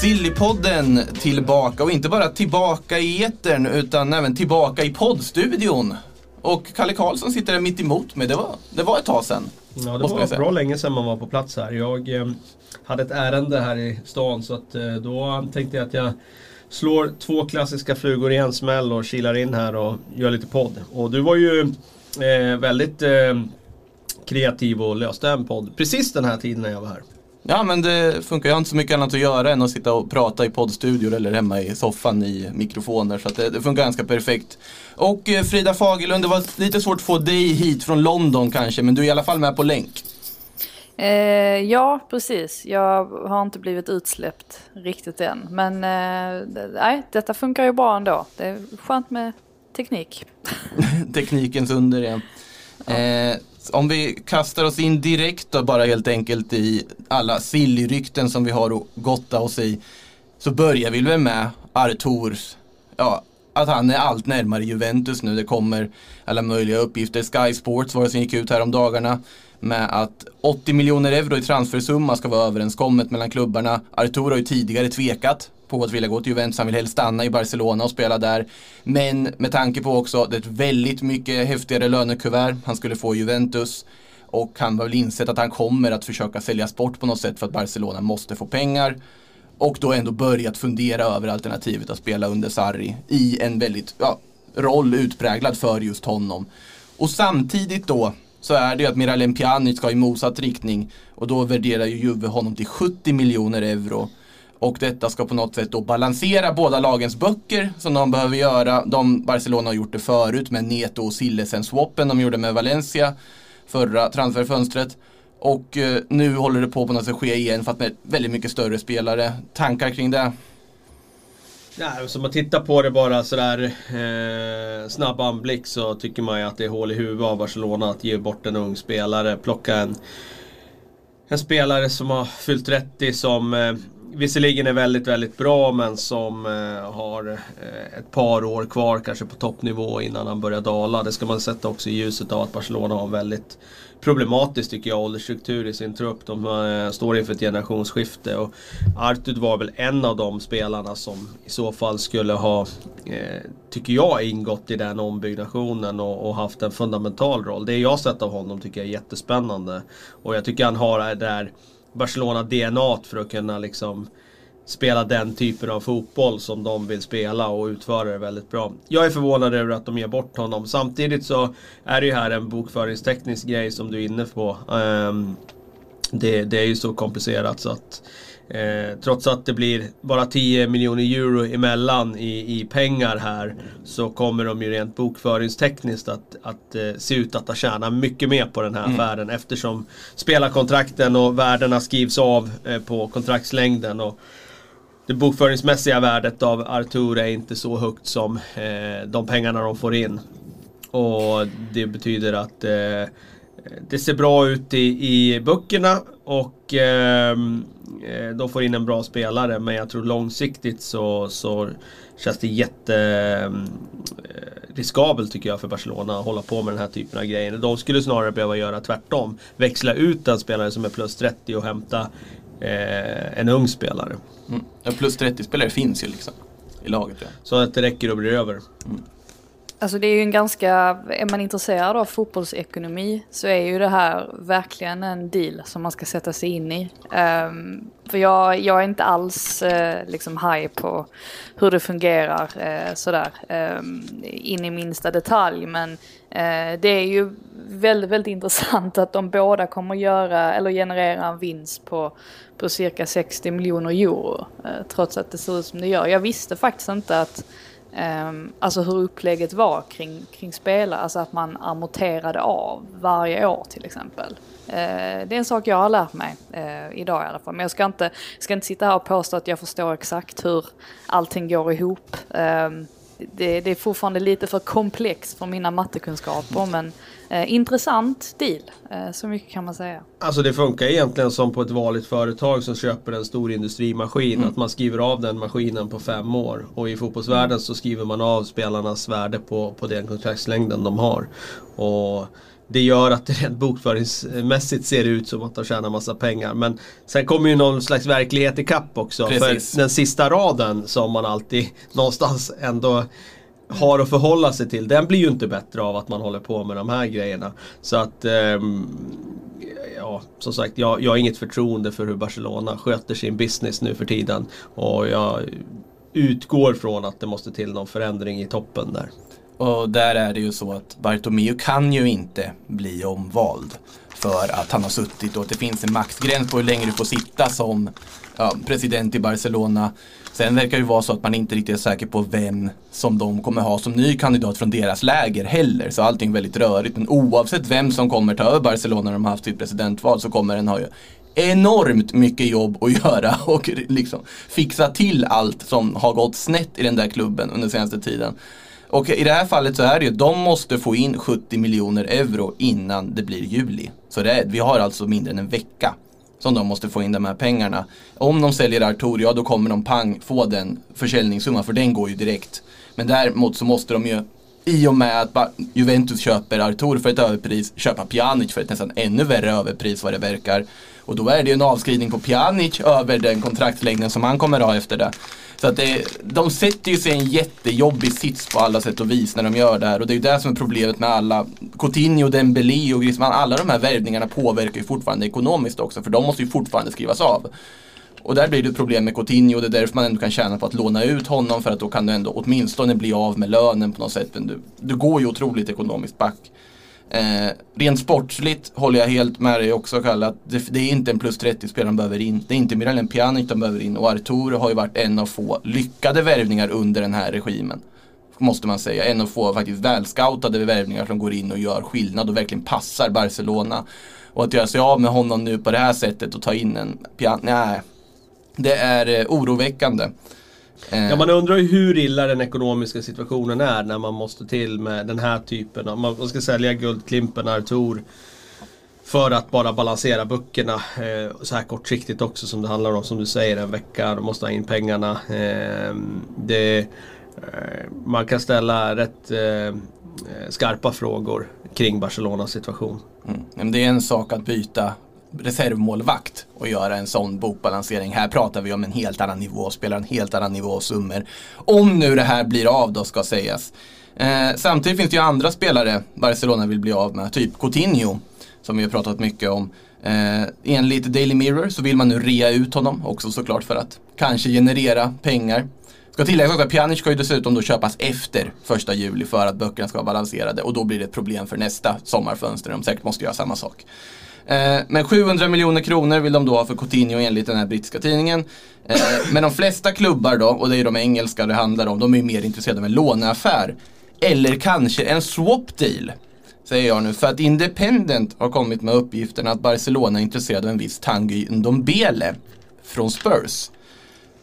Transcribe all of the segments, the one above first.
Sillypodden tillbaka och inte bara tillbaka i etern utan även tillbaka i poddstudion. Och Kalle Karlsson sitter där mitt emot mig. Det var, det var ett tag sedan. Ja, det var bra länge sedan man var på plats här. Jag eh, hade ett ärende här i stan så att, eh, då tänkte jag att jag slår två klassiska flugor i en smäll och kilar in här och gör lite podd. Och du var ju eh, väldigt eh, kreativ och löste en podd precis den här tiden när jag var här. Ja men det funkar. Jag har inte så mycket annat att göra än att sitta och prata i poddstudior eller hemma i soffan i mikrofoner. Så det, det funkar ganska perfekt. Och eh, Frida Fagerlund, det var lite svårt att få dig hit från London kanske, men du är i alla fall med på länk. Eh, ja, precis. Jag har inte blivit utsläppt riktigt än. Men eh, det- nej, detta funkar ju bra ändå. Det är skönt med teknik. Teknikens under igen. Eh, om vi kastar oss in direkt då bara helt enkelt i alla sillrykten som vi har att gotta oss i. Så börjar vi väl med Arturs, ja, att han är allt närmare Juventus nu. Det kommer alla möjliga uppgifter. Sky Sports var det som gick ut här om dagarna med att 80 miljoner euro i transfersumma ska vara överenskommet mellan klubbarna. Artur har ju tidigare tvekat på att vilja gå till Juventus. Han vill helst stanna i Barcelona och spela där. Men med tanke på också det är ett väldigt mycket häftigare lönekuvert han skulle få i Juventus. Och han har väl insett att han kommer att försöka sälja sport på något sätt för att Barcelona måste få pengar. Och då ändå börjat fundera över alternativet att spela under Sarri i en väldigt ja, roll utpräglad för just honom. Och samtidigt då så är det ju att Miralem Pjanic ska i motsatt riktning och då värderar ju Juve honom till 70 miljoner euro. Och detta ska på något sätt då balansera båda lagens böcker som de behöver göra. De, Barcelona har gjort det förut med Neto och Sillesen-swappen de gjorde med Valencia förra transferfönstret. Och eh, nu håller det på på något sätt ske igen fast med väldigt mycket större spelare. Tankar kring det? Ja, alltså, om man tittar på det bara sådär eh, snabb anblick så tycker man ju att det är hål i huvudet av Barcelona att ge bort en ung spelare. Plocka en, en spelare som har fyllt 30 som eh, visserligen är väldigt, väldigt bra men som eh, har eh, ett par år kvar kanske på toppnivå innan han börjar dala. Det ska man sätta också i ljuset av att Barcelona har väldigt problematiskt tycker jag åldersstruktur i sin trupp. De eh, står inför ett generationsskifte och Artud var väl en av de spelarna som i så fall skulle ha, eh, tycker jag, ingått i den ombyggnationen och, och haft en fundamental roll. Det jag sett av honom tycker jag är jättespännande. Och jag tycker han har eh, det där Barcelona-DNA för att kunna liksom spela den typen av fotboll som de vill spela och utföra det väldigt bra. Jag är förvånad över att de ger bort honom. Samtidigt så är det ju här en bokföringsteknisk grej som du är inne på. Um, det, det är ju så komplicerat så att eh, trots att det blir bara 10 miljoner euro emellan i, i pengar här så kommer de ju rent bokföringstekniskt att, att eh, se ut att ha tjänat mycket mer på den här affären eftersom spelarkontrakten och värdena skrivs av eh, på kontraktslängden. Och, det bokföringsmässiga värdet av Artur är inte så högt som eh, de pengarna de får in. Och det betyder att eh, det ser bra ut i, i böckerna och ehm, eh, de får in en bra spelare. Men jag tror långsiktigt så, så känns det jätte eh, riskabelt tycker jag för Barcelona att hålla på med den här typen av grejer. De skulle snarare behöva göra tvärtom. Växla ut en spelare som är plus 30 och hämta eh, en ung spelare. Mm. Ja, Plus 30-spelare finns ju liksom i laget. Ja. Så att det räcker och blir över. Alltså det är ju en ganska, är man intresserad av fotbollsekonomi så är ju det här verkligen en deal som man ska sätta sig in i. Um, för jag, jag är inte alls uh, liksom high på hur det fungerar uh, sådär um, in i minsta detalj men uh, det är ju väldigt, väldigt intressant att de båda kommer göra eller generera en vinst på, på cirka 60 miljoner euro trots att det ser ut som det gör. Jag visste faktiskt inte att Ehm, alltså hur upplägget var kring, kring spelare, alltså att man amorterade av varje år till exempel. Ehm, det är en sak jag har lärt mig eh, idag i alla fall. Men jag ska inte, ska inte sitta här och påstå att jag förstår exakt hur allting går ihop. Ehm, det, det är fortfarande lite för komplext för mina mattekunskaper men eh, intressant deal. Eh, så mycket kan man säga. Alltså det funkar egentligen som på ett vanligt företag som köper en stor industrimaskin. Mm. Att man skriver av den maskinen på fem år. Och i fotbollsvärlden så skriver man av spelarnas värde på, på den kontraktslängden de har. Och det gör att det rent bokföringsmässigt ser ut som att de tjänar massa pengar. Men sen kommer ju någon slags verklighet i kapp också. Precis. För den sista raden som man alltid någonstans ändå har att förhålla sig till. Den blir ju inte bättre av att man håller på med de här grejerna. Så att ehm, Ja, som sagt, jag, jag har inget förtroende för hur Barcelona sköter sin business nu för tiden. Och jag utgår från att det måste till någon förändring i toppen där. Och där är det ju så att Bartomeu kan ju inte bli omvald. För att han har suttit och att det finns en maxgräns på hur länge du får sitta som ja, president i Barcelona. Sen verkar det ju vara så att man inte riktigt är säker på vem som de kommer ha som ny kandidat från deras läger heller. Så allting är väldigt rörigt. Men oavsett vem som kommer ta över Barcelona när de har haft sitt presidentval så kommer den ha ju enormt mycket jobb att göra och liksom fixa till allt som har gått snett i den där klubben under senaste tiden. Och i det här fallet så är det ju, de måste få in 70 miljoner euro innan det blir juli. Så det är, vi har alltså mindre än en vecka som de måste få in de här pengarna. Om de säljer Artur, ja då kommer de pang få den försäljningssumman för den går ju direkt. Men däremot så måste de ju i och med att Juventus köper Artur för ett överpris, köpa Pjanic för ett nästan ännu värre överpris vad det verkar. Och då är det ju en avskrivning på Pjanic över den kontraktslängden som han kommer ha efter det. Så att det, de sätter ju sig i en jättejobbig sits på alla sätt och vis när de gör det här. Och det är ju det som är problemet med alla, Coutinho, Dembélé och Griezmann, alla de här värvningarna påverkar ju fortfarande ekonomiskt också. För de måste ju fortfarande skrivas av. Och där blir det ett problem med Coutinho och det är därför man ändå kan tjäna på att låna ut honom för att då kan du ändå åtminstone bli av med lönen på något sätt. Men du, du går ju otroligt ekonomiskt back. Eh, rent sportsligt håller jag helt med dig också Kalle, att det, det är inte en plus 30-spelare de behöver in. Det är inte Miralem Pjanic de behöver in och Artur har ju varit en av få lyckade värvningar under den här regimen. Måste man säga. En av få faktiskt välscoutade värvningar som går in och gör skillnad och verkligen passar Barcelona. Och att göra sig av med honom nu på det här sättet och ta in en Pjanic, nej. Det är eh, oroväckande. Eh, Ja, man undrar ju hur illa den ekonomiska situationen är när man måste till med den här typen av... Man ska sälja Guldklimpen, Artur. För att bara balansera böckerna eh, så här kortsiktigt också som det handlar om. Som du säger, en vecka. De måste ha in pengarna. Eh, det, eh, man kan ställa rätt eh, skarpa frågor kring Barcelonas situation. Mm. Men det är en sak att byta reservmålvakt och göra en sån bokbalansering. Här pratar vi om en helt annan nivå, spelar en helt annan nivå och summor. Om nu det här blir av då ska sägas. Eh, samtidigt finns det ju andra spelare Barcelona vill bli av med, typ Coutinho. Som vi har pratat mycket om. Eh, enligt Daily Mirror så vill man nu rea ut honom också såklart för att kanske generera pengar. Ska tilläggas att Pjanic ska ju dessutom då köpas efter första juli för att böckerna ska vara balanserade och då blir det ett problem för nästa sommarfönster. De säkert måste göra samma sak. Eh, men 700 miljoner kronor vill de då ha för Coutinho enligt den här brittiska tidningen. Eh, men de flesta klubbar då, och det är de engelska det handlar om, de är ju mer intresserade av en låneaffär. Eller kanske en swap deal. Säger jag nu, för att Independent har kommit med uppgiften att Barcelona är intresserad av en viss Tanguy Ndombele från Spurs.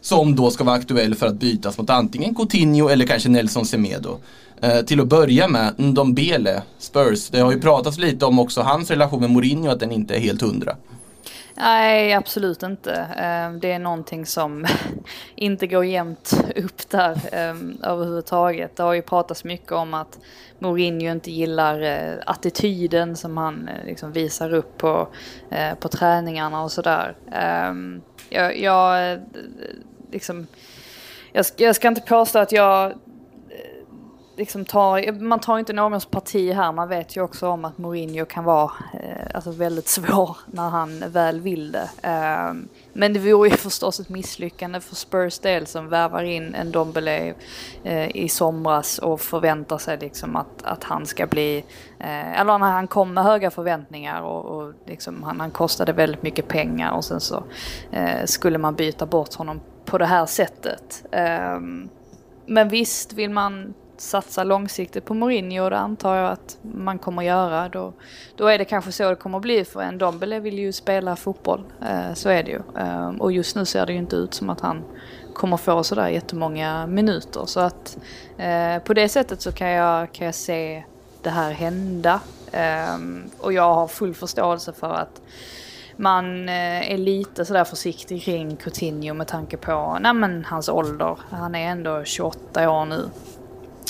Som då ska vara aktuell för att bytas mot antingen Coutinho eller kanske Nelson Semedo. Eh, till att börja med, Ndombele, Spurs. Det har ju pratats lite om också hans relation med Mourinho, att den inte är helt hundra. Nej, absolut inte. Eh, det är någonting som inte går jämnt upp där eh, överhuvudtaget. Det har ju pratats mycket om att Mourinho inte gillar eh, attityden som han liksom visar upp på, på träningarna och sådär. Jag, jag, liksom, jag, ska- jag ska inte påstå att jag eh, liksom tar, man tar inte någons parti här. Man vet ju också om att Mourinho kan vara eh, alltså väldigt svår när han väl vill det. Eh, men det vore ju förstås ett misslyckande för Spurs del som värvar in en Dombele eh, i somras och förväntar sig liksom att, att han ska bli, eh, eller när han kom med höga förväntningar och, och liksom han, han kostade väldigt mycket pengar och sen så eh, skulle man byta bort honom på det här sättet. Ehm, men visst, vill man satsa långsiktigt på Mourinho och det antar jag att man kommer göra. Då, då är det kanske så det kommer bli för en Dombele vill ju spela fotboll. Eh, så är det ju. Ehm, och just nu ser det ju inte ut som att han kommer få sådär jättemånga minuter. Så att eh, på det sättet så kan jag, kan jag se det här hända. Ehm, och jag har full förståelse för att man eh, är lite sådär försiktig kring Coutinho med tanke på nej men, hans ålder. Han är ändå 28 år nu.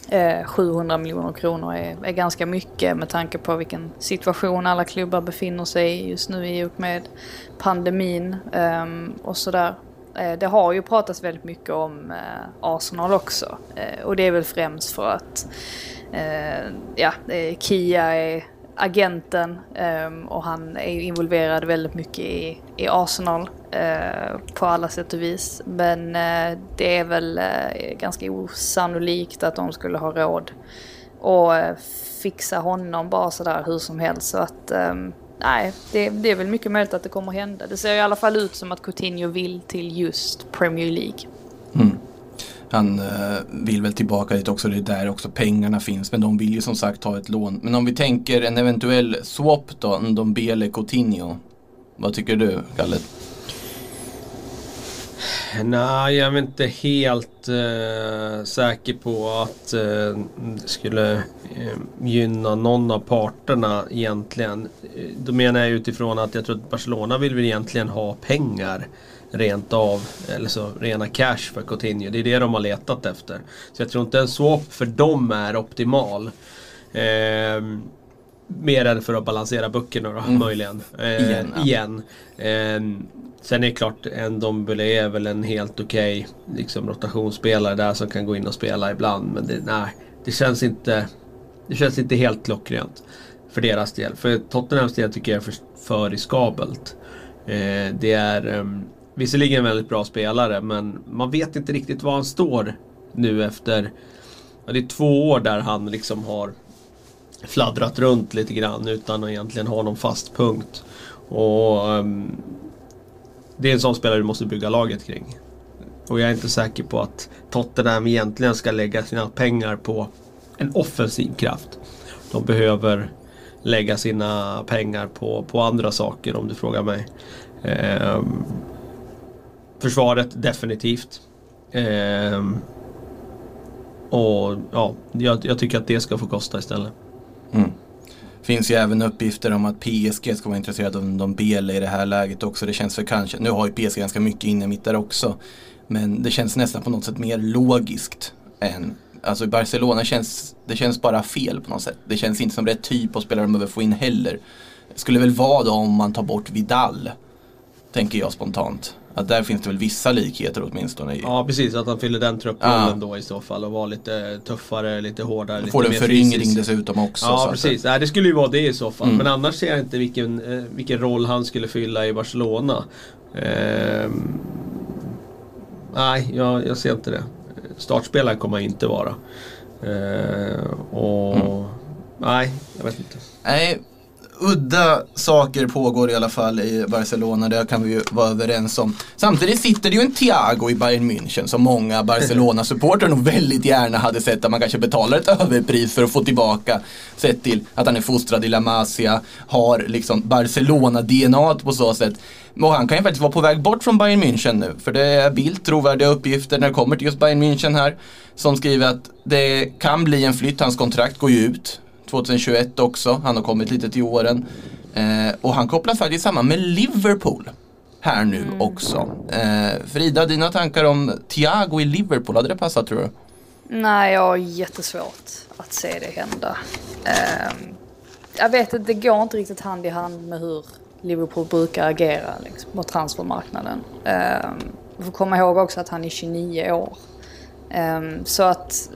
Eh, 700 miljoner kronor är, är ganska mycket med tanke på vilken situation alla klubbar befinner sig i just nu i och med pandemin um, och sådär. Eh, det har ju pratats väldigt mycket om Arsenal också och det är väl främst för att ja, Kia är agenten ehm, och han är involverad väldigt mycket i, i Arsenal eh, på alla sätt och vis. Men eh, det är väl eh, ganska osannolikt att de skulle ha råd att fixa honom bara sådär hur som helst. Så att ehm, nej, det, det, är väl mycket möjligt att det kommer hända. Det ser i alla fall ut som att Coutinho vill till just Premier League. Mm. Han eh, vill väl tillbaka dit också, det är där också pengarna finns. Men de vill ju som sagt ha ett lån. Men om vi tänker en eventuell swap då, Ndombele Coutinho. Vad tycker du, Kalle? Nej, jag är inte helt eh, säker på att eh, det skulle eh, gynna någon av parterna egentligen. Eh, då menar jag utifrån att jag tror att Barcelona vill väl egentligen ha pengar rent av, eller så rena cash för Coutinho. Det är det de har letat efter. Så jag tror inte en swap för dem är optimal. Eh, mer än för att balansera böckerna då, mm. möjligen. Eh, igen. Ja. igen. Eh, sen är det klart, en Dombele är väl en helt okej okay, liksom, rotationsspelare där som kan gå in och spela ibland. Men det, nej, det känns inte det känns inte helt klockrent för deras del. För Tottenhams del tycker jag är för, för riskabelt. Eh, det är um, Visserligen en väldigt bra spelare men man vet inte riktigt var han står nu efter ja, Det är två år där han liksom har fladdrat runt lite grann utan att egentligen ha någon fast punkt. Och um, Det är en sån spelare du måste bygga laget kring. Och jag är inte säker på att Tottenham egentligen ska lägga sina pengar på en offensiv kraft. De behöver lägga sina pengar på, på andra saker om du frågar mig. Um, Försvaret definitivt. Eh, och ja, jag, jag, tycker att det ska få kosta istället. Mm. Finns ju även uppgifter om att PSG ska vara intresserade av Ndombele i det här läget också. Det känns för kanske, nu har ju PSG ganska mycket inne mitt där också. Men det känns nästan på något sätt mer logiskt än Alltså i Barcelona känns det känns bara fel på något sätt. Det känns inte som rätt typ av spelare de behöver få in heller. Det skulle väl vara då om man tar bort Vidal. Tänker jag spontant. Att där finns det väl vissa likheter åtminstone. Ja precis, att han fyller den trupprollen ja. då i så fall och var lite tuffare, lite hårdare. Lite får en föryngring dessutom också. Ja precis, det... Nej, det skulle ju vara det i så fall. Mm. Men annars ser jag inte vilken, eh, vilken roll han skulle fylla i Barcelona. Ehm... Nej, jag, jag ser inte det. Startspelare kommer han inte vara. Ehm... och... Mm. Nej, jag vet inte. Nej, udda saker pågår i alla fall i Barcelona, det kan vi ju vara överens om. Samtidigt sitter det ju en Thiago i Bayern München som många Barcelona-supportrar nog väldigt gärna hade sett att man kanske betalar ett överpris för att få tillbaka. Sett till att han är fostrad i La Masia, har liksom Barcelona-DNA på så sätt. Och han kan ju faktiskt vara på väg bort från Bayern München nu. För det är Bildt trovärdiga uppgifter när det kommer till just Bayern München här. Som skriver att det kan bli en flytt, hans kontrakt går ju ut 2021 också. Han har kommit lite till åren. Eh, och han kopplas faktiskt samman med Liverpool här nu mm. också. Eh, Frida, dina tankar om Thiago i Liverpool, hade det passat tror du? Nej, jag har jättesvårt att se det hända. Eh, jag vet att det går inte riktigt hand i hand med hur Liverpool brukar agera liksom, på transfermarknaden. Eh, vi får komma ihåg också att han är 29 år. Eh, så att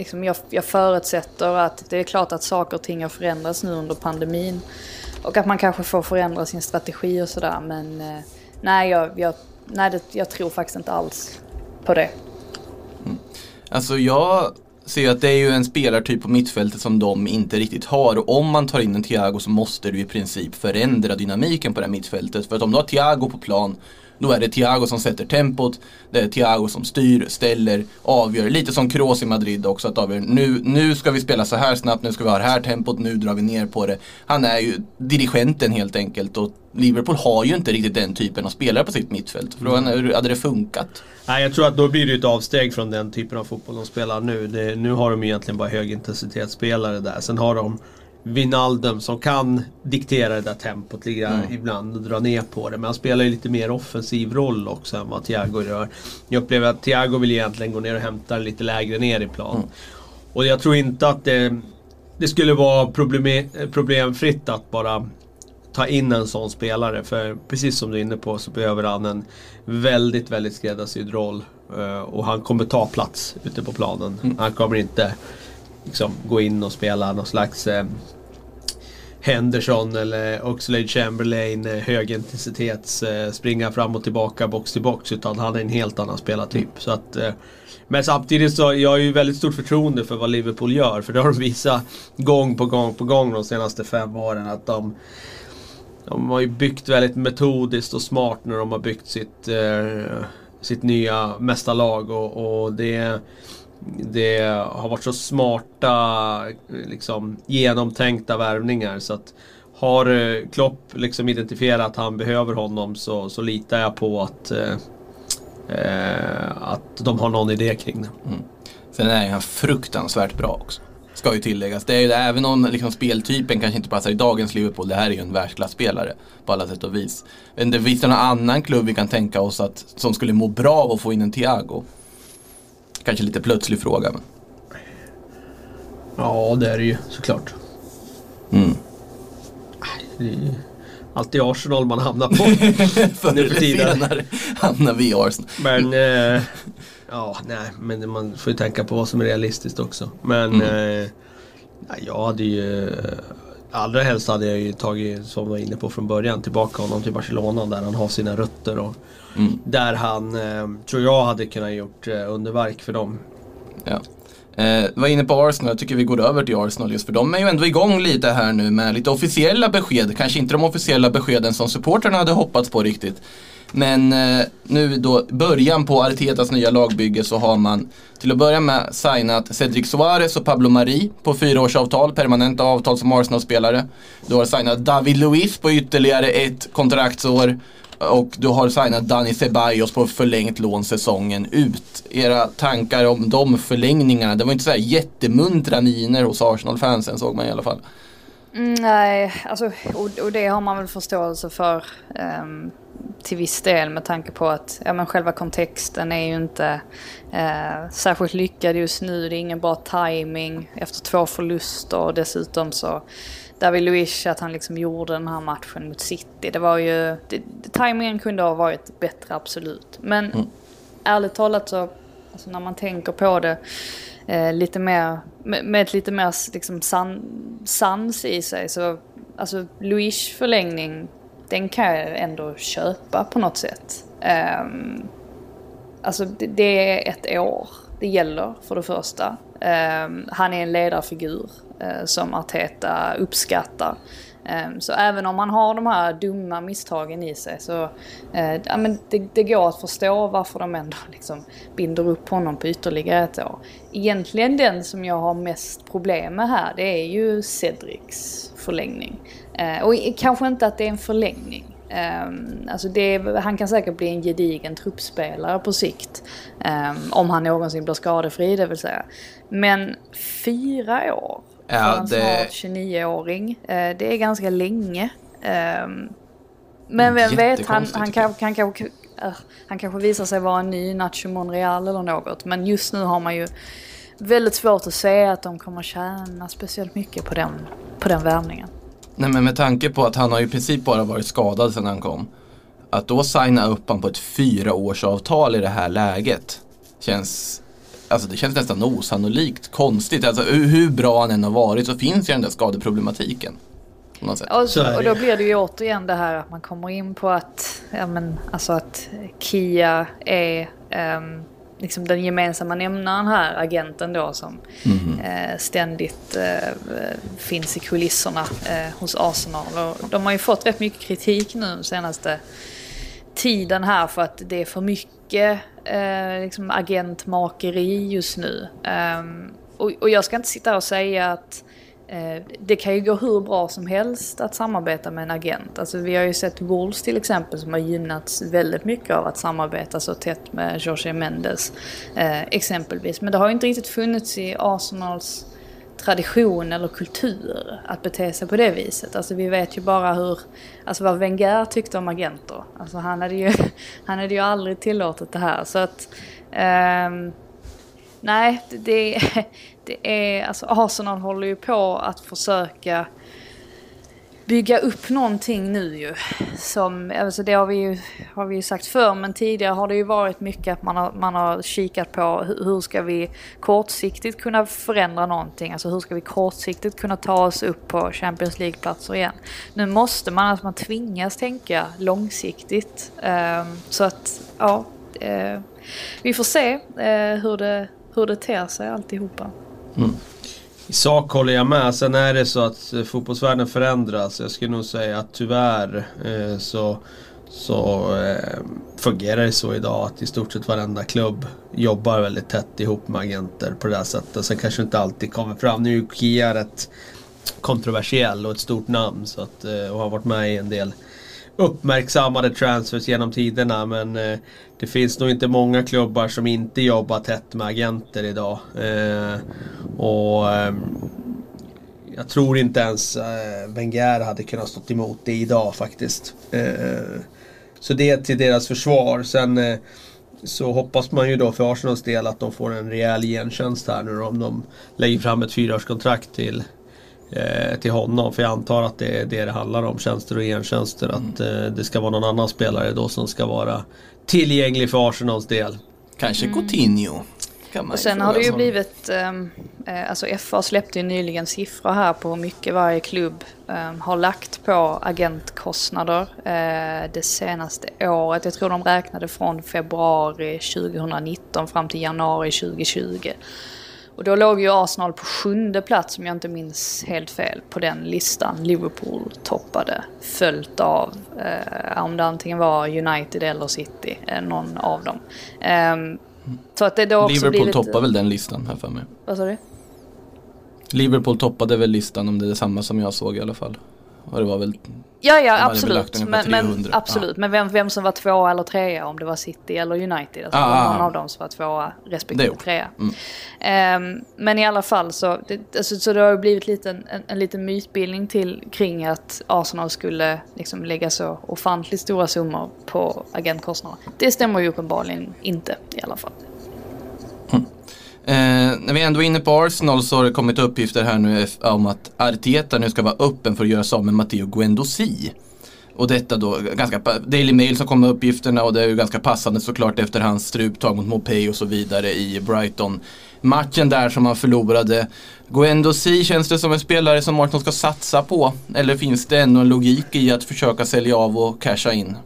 liksom jag, jag förutsätter att det är klart att saker och ting har förändrats nu under pandemin. Och att man kanske får förändra sin strategi och sådär. Men eh, nej, jag, jag, nej det, jag tror faktiskt inte alls på det. Mm. Alltså jag ser att det är ju en spelartyp på mittfältet som de inte riktigt har. Och om man tar in en Thiago så måste du i princip förändra dynamiken på det här mittfältet. För att om du har Thiago på plan då är det Thiago som sätter tempot, det är Thiago som styr, ställer, avgör. Lite som Kroos i Madrid också, att avgör nu, nu ska vi spela så här snabbt, nu ska vi ha det här tempot, nu drar vi ner på det. Han är ju dirigenten helt enkelt och Liverpool har ju inte riktigt den typen av spelare på sitt mittfält. Frågan är hur hade det funkat? Nej, jag tror att då blir det ett avsteg från den typen av fotboll de spelar nu. Det, nu har de egentligen bara högintensitetsspelare där. Sen har de Vinaldum som kan diktera det där tempot lite grann ibland och dra ner på det. Men han spelar ju lite mer offensiv roll också än vad Thiago gör. Jag upplever att Thiago vill egentligen gå ner och hämta det lite lägre ner i plan. Och jag tror inte att det, det skulle vara problem, problemfritt att bara ta in en sån spelare. För precis som du är inne på så behöver han en väldigt, väldigt skräddarsydd roll. Eh, Och han kommer ta plats ute på planen. Han kommer inte liksom, gå in och spela någon slags eh, Henderson eller Oxlade Chamberlain eh, högintensitets eh, springa fram och tillbaka box till box utan han är en helt annan spelartyp. Så att, eh, men samtidigt så jag har ju väldigt stort förtroende för vad Liverpool gör för det har de visat gång på gång på gång de senaste fem åren att de de har ju byggt väldigt metodiskt och smart när de har byggt sitt, eh, sitt nya mästarlag och, och det, det har varit så smarta, liksom, genomtänkta värvningar så att har eh, Klopp liksom identifierat att han behöver honom så, så litar jag på att, eh, eh att de har någon idé kring det. Mm. Sen är han fruktansvärt bra också. Ska ju tilläggas. Det är ju även om liksom speltypen kanske inte passar i dagens Liverpool. Det här är ju en världsklasspelare på alla sätt och vis. Men det finns det någon annan klubb vi kan tänka oss att, som skulle må bra av att få in en Thiago? Kanske lite plötslig fråga men. Ja, det är det ju såklart. Mm. Det är ju alltid Arsenal man hamnar på. Förr eller senare hamnar vi i Arsenal. Men eh, ja, nej, men man får ju tänka på vad som är realistiskt också. Men Mm. eh, jag hade ju Allra helst hade jag ju tagit, som jag var inne på från början, tillbaka honom till Barcelona där han har sina rötter. Och Mm. Där han, eh, tror jag, hade kunnat gjort eh, underverk för dem. Ja. Eh, var inne på Arsenal, jag tycker vi går över till Arsenal just för de är ju ändå igång lite här nu med lite officiella besked. Kanske inte de officiella beskeden som supporterna hade hoppats på riktigt. Men eh, nu då början på Artetas nya lagbygge så har man till att börja med signat Cedric Suarez och Pablo Mari på fyraårsavtal, permanenta avtal som Arsenal-spelare. Du har signat David Luiz på ytterligare ett kontraktsår. Och du har signat Dani Ceballos på förlängt lån säsongen ut. Era tankar om de förlängningarna, det var inte så här jättemuntra miner hos Arsenal-fansen såg man i alla fall. Mm, nej, alltså, och, och det har man väl förståelse för Um, till viss del med tanke på att ja, men själva kontexten är ju inte eh, särskilt lyckad just nu. Det är ingen bra timing efter två förluster och dessutom så David Luiz att han liksom gjorde den här matchen mot City. Det var ju, det, timingen kunde ha varit bättre absolut. Men ärligt talat så, alltså när man tänker på det eh, lite mer, med, med ett lite mer liksom san, sans i sig så, alltså Luis förlängning, den kan jag ändå köpa på något sätt. Um, alltså det, det är ett år det gäller för det första. Um, han är en ledarfigur uh, som Arteta uppskattar. Um, så även om man har de här dumma misstagen i sig så uh, ja, men det, det går att förstå varför de ändå liksom binder upp honom på ytterligare ett år. Egentligen den som jag har mest problem med här det är ju Cedrics förlängning. Eh, och kanske inte att det är en förlängning. Um, alltså det, han kan säkert bli en gedigen truppspelare på sikt. ehm, om han någonsin blir skadefri det vill säga. Men fyra år Ja, för en det- snart 29-åring. eh, det är ganska länge. Ehm, men vem vet, han, han, kan, kan, kanske- äh, han kanske visar sig vara en ny Nacho Monreal eller något. Men just nu har man ju väldigt svårt att se att de kommer tjäna speciellt mycket på den, på den värvningen. Nej men med tanke på att han har i princip bara varit skadad sedan han kom. Att då signa upp han på ett fyraårsavtal i det här läget. Känns, alltså det känns nästan osannolikt. Konstigt. Alltså hur, bra han än har varit så finns ju den där skadeproblematiken. Och, Så och då blir det ju återigen det här att man kommer in på att, ja men alltså att Kia är ehm, liksom den gemensamma nämnaren här, agenten då som eh, ständigt eh, finns i kulisserna eh, hos Arsenal. Och de har ju fått rätt mycket kritik nu de senaste tiden här för att det är för mycket eh, liksom agentmakeri just nu. Um, och, och, jag ska inte sitta och säga att Eh, det kan ju gå hur bra som helst att samarbeta med en agent. Alltså vi har ju sett Wolves till exempel som har gynnats väldigt mycket av att samarbeta så tätt med Jorge Mendes eh, exempelvis. Men det har ju inte riktigt funnits i Arsenals tradition eller kultur att bete sig på det viset. Alltså vi vet ju bara hur, alltså vad Wenger tyckte om agenter. Alltså han hade ju, han hade ju aldrig tillåtit det här. Så att, um, nej, det, det är, alltså Arsenal håller ju på att försöka bygga upp någonting nu ju. Som, alltså det har vi ju, har vi ju sagt förr, men tidigare har det ju varit mycket att man har, man har kikat på hur ska vi kortsiktigt kunna förändra någonting. Alltså hur ska vi kortsiktigt kunna ta oss upp på Champions League-platser igen. Nu måste man, alltså man tvingas tänka långsiktigt. Um, så att, ja. Uh, vi får se uh, hur, det, hur det ter sig alltihopa. Mm. I sak håller jag med. Sen är det så att eh, fotbollsvärlden förändras. Jag skulle nog säga att tyvärr eh, så, så eh, fungerar det så idag att i stort sett varenda klubb jobbar väldigt tätt ihop med agenter på det här sättet. Sen kanske inte alltid kommer fram. Nu är ju Kia rätt kontroversiell och ett stort namn så att, eh, och har varit med i en del uppmärksammade transfers genom tiderna men eh, det finns nog inte många klubbar som inte jobbar tätt med agenter idag. Eh, och eh, jag tror inte ens eh, Wenger hade kunnat stå emot det idag faktiskt. Eh, så det är till deras försvar. Sen eh, så hoppas man ju då för Arsenals del att de får en rejäl gentjänst här nu om de lägger fram ett fyraårskontrakt till till honom. För jag antar att det är det det handlar om, tjänster och gentjänster. Mm. Att eh, det ska vara någon annan spelare då som ska vara tillgänglig för Arsenals del. Kanske mm. Coutinho. och sen har det ju blivit, ehm, eh, alltså FA släppte ju nyligen siffror här på hur mycket varje klubb eh, har lagt på agentkostnader eh, det senaste året. Jag tror de räknade från februari 2019 fram till januari 2020. Och då låg ju Arsenal på sjunde plats om jag inte minns helt fel på den listan. Liverpool toppade. Följt av, eh, om det antingen var United eller City, eh, någon av dem. Eh, så att det då också Liverpool lite... toppar väl den listan här för mig. Vad sa du? Liverpool toppade väl listan om det är detsamma som jag såg i alla fall. Och det var väl Ja, ja absolut. Men, men, absolut. Ja. men vem, vem som var tvåa eller trea, om det var City eller United. Alltså ah, någon ah, av dem som var tvåa respektive trea. Mm. Um, men i alla fall så, det, alltså, så det har blivit lite en, en, en liten mytbildning till kring att Arsenal skulle liksom lägga så ofantligt stora summor på agentkostnader. Det stämmer ju uppenbarligen inte i alla fall. Eh, när vi ändå är inne på Arsenal så har det kommit uppgifter här nu om att Arteta nu ska vara öppen för att göra sig av med Matteo Guendouzi. Och detta då, ganska, Daily Mail som kom med uppgifterna och det är ju ganska passande såklart efter hans struptag mot Mopey och så vidare i Brighton. Matchen där som han förlorade. Guendouzi känns det som en spelare som Arsenal ska satsa på? Eller finns det ändå en logik i att försöka sälja av och casha in?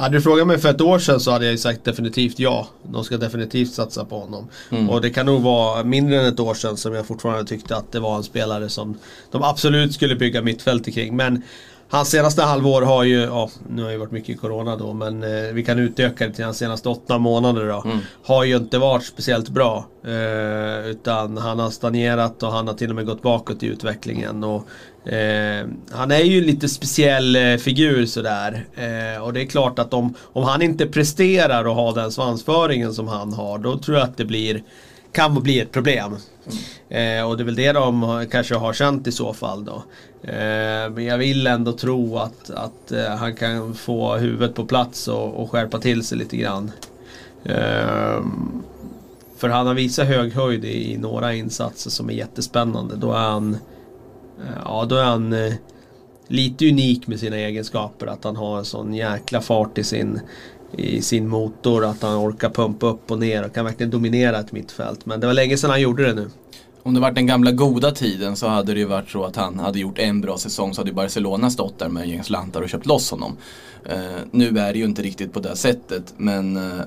Hade du frågat mig för ett år sedan så hade jag sagt definitivt ja. De ska definitivt satsa på honom. Mm. Och det kan nog vara mindre än ett år sedan som jag fortfarande tyckte att det var en spelare som de absolut skulle bygga mittfält kring. Men Hans senaste halvår har ju, ja nu har ju varit mycket corona då men eh, vi kan utöka det till hans senaste åtta månader då. Mm. Har ju inte varit speciellt bra. Eh, utan han har stagnerat och han har till och med gått bakåt i utvecklingen. Och, eh, han är ju en lite speciell eh, figur sådär. Eh, och det är klart att om, om han inte presterar och har den svansföringen som han har då tror jag att det blir kan bli ett problem. Eh, och det är väl det de kanske har känt i så fall då. Eh, men jag vill ändå tro att, att eh, han kan få huvudet på plats och, och skärpa till sig lite grann. Eh, för han har visat hög höjd i, i, några insatser som är jättespännande. Då är han, eh, ja, då är han eh, lite unik med sina egenskaper. Att han har en sån jäkla fart i sin, i sin motor. Att han orkar pumpa upp och ner och kan verkligen dominera ett mittfält. Men det var länge sedan han gjorde det nu. Om det varit den gamla goda tiden så hade det ju varit så att han hade gjort en bra säsong så hade ju Barcelona stått där med en gäng slantar och köpt loss honom. Uh, nu är det ju inte riktigt på det sättet men uh,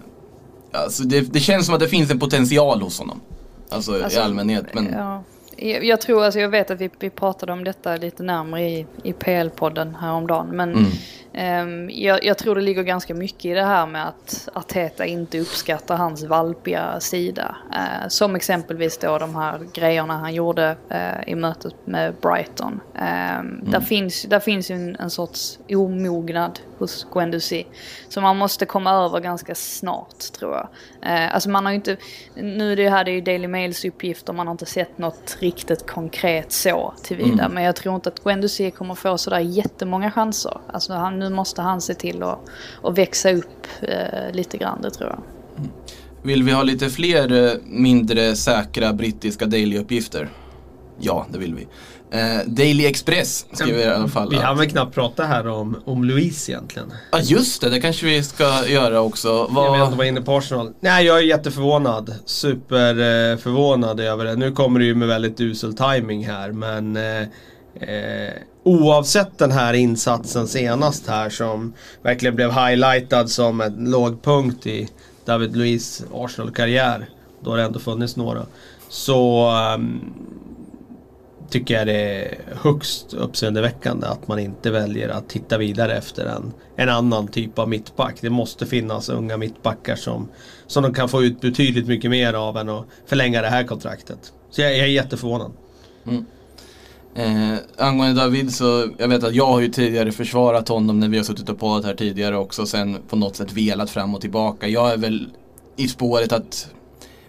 alltså det, det, känns som att det finns en potential hos honom. Alltså, alltså i allmänhet. Men... Ja. Jag, tror, alltså jag vet att vi, vi pratade om detta lite närmare i, i PL-podden häromdagen men mm ehm, jag, jag tror det ligger ganska mycket i det här med att Arteta inte uppskattar hans valpiga sida. Eh, som exempelvis då de här grejerna han gjorde eh, i mötet med Brighton. Ehm, där, finns, där finns ju en, en sorts omognad hos Guendouzi. Som man måste komma över ganska snart tror jag. Eh, alltså man har ju inte, nu är det här det är ju Daily Mails uppgifter, man har inte sett något riktigt konkret så tillvida. Men jag tror inte att Guendouzi kommer få sådär jättemånga chanser. Alltså han, nu måste han se till att, att växa upp eh, lite grann, det tror jag. Vill vi ha lite fler eh, mindre säkra brittiska daily-uppgifter? Ja, det vill vi. Eh, Daily Express skriver i alla fall. Vi har väl knappt pratat här om, om Louise egentligen. Ja just det, det kanske vi ska göra också. Jag vill Vad... ändå vara inne på Arsenal. Nej, jag är jätteförvånad. Superförvånad eh, över det. Nu kommer det ju med väldigt usel timing här, men eh, eh, oavsett den här insatsen senast här som verkligen blev highlightad som en lågpunkt i David Luiz Arsenal-karriär. Då har det ändå funnits några. Så um, tycker jag det är högst uppseendeväckande att man inte väljer att titta vidare efter en, en annan typ av mittback. Det måste finnas unga mittbackar som, som de kan få ut betydligt mycket mer av än att förlänga det här kontraktet. Så jag, jag är jätteförvånad. Mm. Eh, angående David så, jag vet att jag har ju tidigare försvarat honom när vi har suttit och poddat här tidigare också. Sen på något sätt velat fram och tillbaka. Jag är väl i spåret att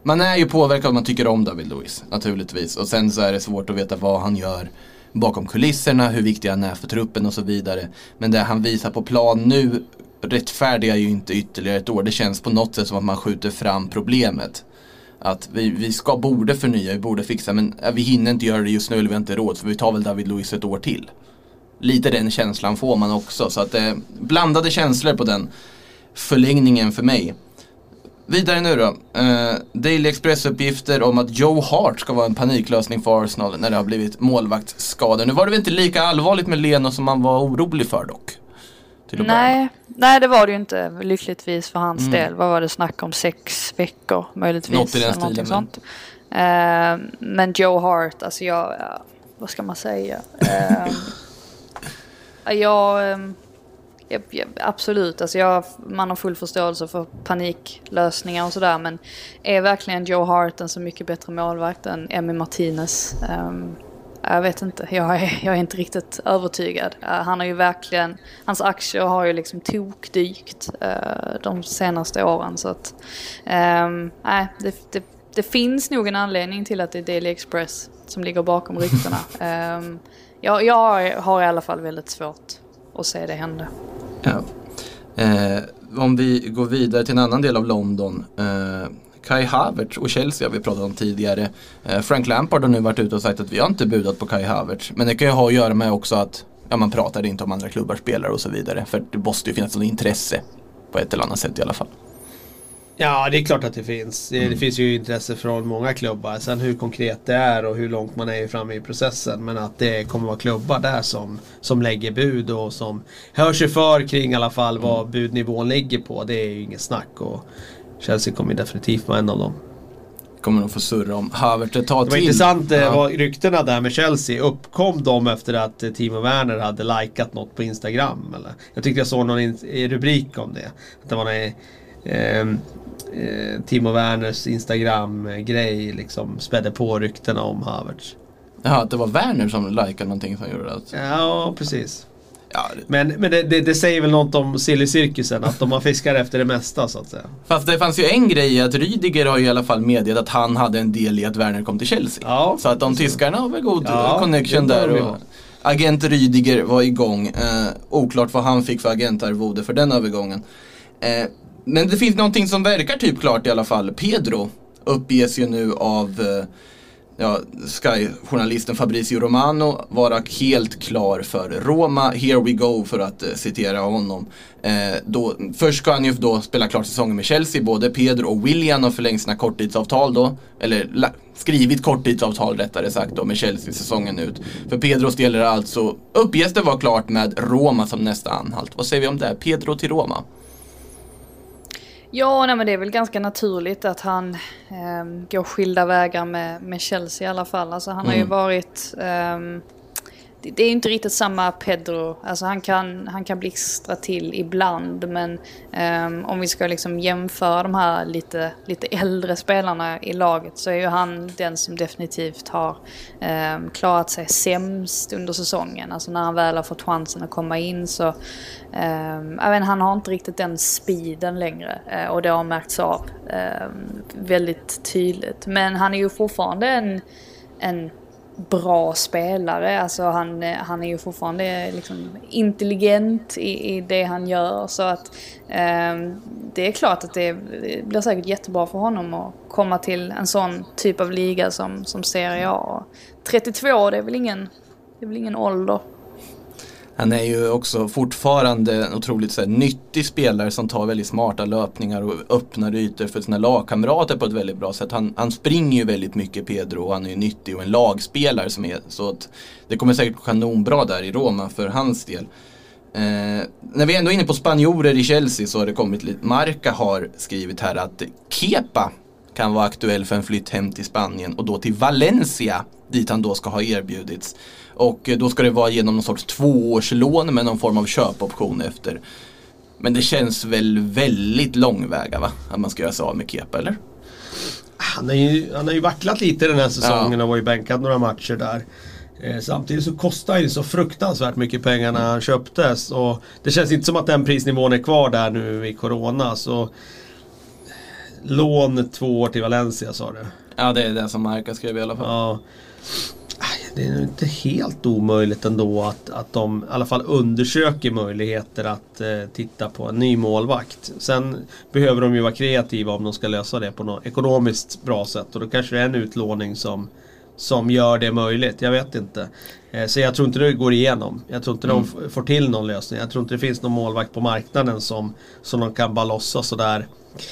man är ju påverkad om man tycker om David Lewis naturligtvis. Och sen så är det svårt att veta vad han gör bakom kulisserna, hur viktig han är för truppen och så vidare. Men det han visar på plan nu rättfärdigar ju inte ytterligare ett år. Det känns på något sätt som att man skjuter fram problemet. Att vi, vi ska, borde förnya, vi borde fixa men äh, vi hinner inte göra det just nu eller vi har inte råd för vi tar väl David Luiz ett år till. Lite den känslan får man också så att eh, blandade känslor på den förlängningen för mig. Vidare nu då. Eh, Daily Express-uppgifter om att Joe Hart ska vara en paniklösning för Arsenal när det har blivit målvaktsskador. Nu var det väl inte lika allvarligt med Leno som man var orolig för dock? Till att börja med. Nej, nej, det var det ju inte lyckligtvis för hans Mm. del. Vad var det snack om? Sex veckor möjligtvis? Något i den stilen, sånt. Eh, men Joe Hart, alltså jag, ja, vad ska man säga? Ja, jag, ehm, jag, jag, absolut, alltså jag, man har full förståelse för paniklösningar och sådär. Men är verkligen Joe Hart en så mycket bättre målvakt än Emmy Martinez? Ehm, jag vet inte, jag är, jag är inte riktigt övertygad. Eh, han har ju verkligen, hans aktier har ju liksom tokdykt uh, de senaste åren. Så att, ehm, nej, det, det, det finns nog en anledning till att det är Daily Express som ligger bakom ryktena. um, jag, jag har i alla fall väldigt svårt att se det hända. Ja. Eh, om vi går vidare till en annan del av London. Eh, Kai Havertz och Chelsea har vi pratat om tidigare. Eh, Frank Lampard har nu varit ute och sagt att vi har inte budat på Kai Havertz. Men det kan ju ha att göra med också att ja, man pratar inte om andra klubbar, spelare och så vidare. För det måste ju finnas något intresse på ett eller annat sätt i alla fall. Ja, det är klart att det finns. Det, det finns ju intresse från många klubbar. Sen hur konkret det är och hur långt man är framme i processen. Men att det kommer vara klubbar där som, som lägger bud och som hör sig för kring i alla fall vad budnivån ligger på. Det är ju inget snack. Och Chelsea kommer definitivt vara en av dem. Kommer nog få surra om Havertz ett tag Det var till. intressant eh, Ja. vad ryktena där med Chelsea. Uppkom de efter att eh, Timo Werner hade likat något på Instagram? Eller? Jag tyckte jag såg någon rubrik om det. Att det var någon, eh, eh, Timo Werners Instagram-grej liksom spädde på ryktena om Havertz. Jaha, att det var Werner som likade någonting som gjorde det. Ja, precis. Ja, det- Men, men det, det, det säger väl något om silly-cirkusen, att de har fiskar efter det mesta så att säga. Fast det fanns ju en grej att Rydiger har ju i alla fall meddelat att han hade en del i att Werner kom till Chelsea. Ja, Så att de tyskarna har väl god Ja, connection där. Och agent Rydiger var igång. Eh, oklart vad han fick för agentarvode för den övergången. Eh, men det finns någonting som verkar typ klart i alla fall. Pedro uppges ju nu av eh, ja, Sky-journalisten Fabrizio Romano vara helt klar för Roma. Here we go för att eh, citera honom. Eh, då, först ska han ju då spela klart säsongen med Chelsea. Både Pedro och William har förlängt sina korttidsavtal då. Eller la, skrivit korttidsavtal rättare sagt då med Chelsea säsongen ut. För Pedros del är det alltså, uppges det vara klart med Roma som nästa anhalt. Vad säger vi om det? Pedro till Roma? Ja, nej, men det är väl ganska naturligt att han ehm, går skilda vägar med, med Chelsea i alla fall. Alltså, han har ju Mm. varit... ehm, det, är inte riktigt samma Pedro. Alltså han kan, han kan blixtra till ibland men um, om vi ska liksom jämföra de här lite, lite äldre spelarna i laget så är ju han den som definitivt har um, klarat sig sämst under säsongen. Alltså när han väl har fått chansen att komma in så Um, jag vet, han har inte riktigt den speeden längre uh, och det har märkts av um, väldigt tydligt. Men han är ju fortfarande en, en bra spelare. Alltså han, han är ju fortfarande liksom intelligent i, i det han gör. Så att eh, det är klart att det blir säkert jättebra för honom att komma till en sån typ av liga som, som Serie A. 32, det är väl ingen, det är väl ingen ålder. Han är ju också fortfarande en otroligt så här, nyttig spelare som tar väldigt smarta löpningar och öppnar ytor för sina lagkamrater på ett väldigt bra sätt. Han, han springer ju väldigt mycket Pedro och han är ju nyttig och en lagspelare som är så att det kommer säkert gå kanonbra där i Roma för hans del. Eh, när vi ändå är inne på spanjorer i Chelsea så har det kommit lite, Marca har skrivit här att Kepa kan vara aktuell för en flytt hem till Spanien och då till Valencia dit han då ska ha erbjudits. Och eh, då ska det vara genom någon sorts tvåårslån med någon form av köpoption efter. Men det känns väl väldigt långväga va? Att man ska göra sig av med Kepa eller? Han har ju, han har ju vacklat lite den här säsongen och var ju bänkad några matcher där. Eh, samtidigt så kostar ju så fruktansvärt mycket pengar när han köptes. Och det känns inte som att den prisnivån är kvar där nu i Corona. Så Lån två år till Valencia sa du? Ja det är det som Marca skrev i alla fall. Ja. Det är nog inte helt omöjligt ändå att, att de i alla fall undersöker möjligheter att eh, titta på en ny målvakt. Sen behöver de ju vara kreativa om de ska lösa det på något ekonomiskt bra sätt och då kanske det är en utlåning som, som gör det möjligt. Jag vet inte. Eh, så jag tror inte det går igenom. Jag tror inte mm. de får till någon lösning. Jag tror inte det finns någon målvakt på marknaden som, som de kan bara lossa sådär.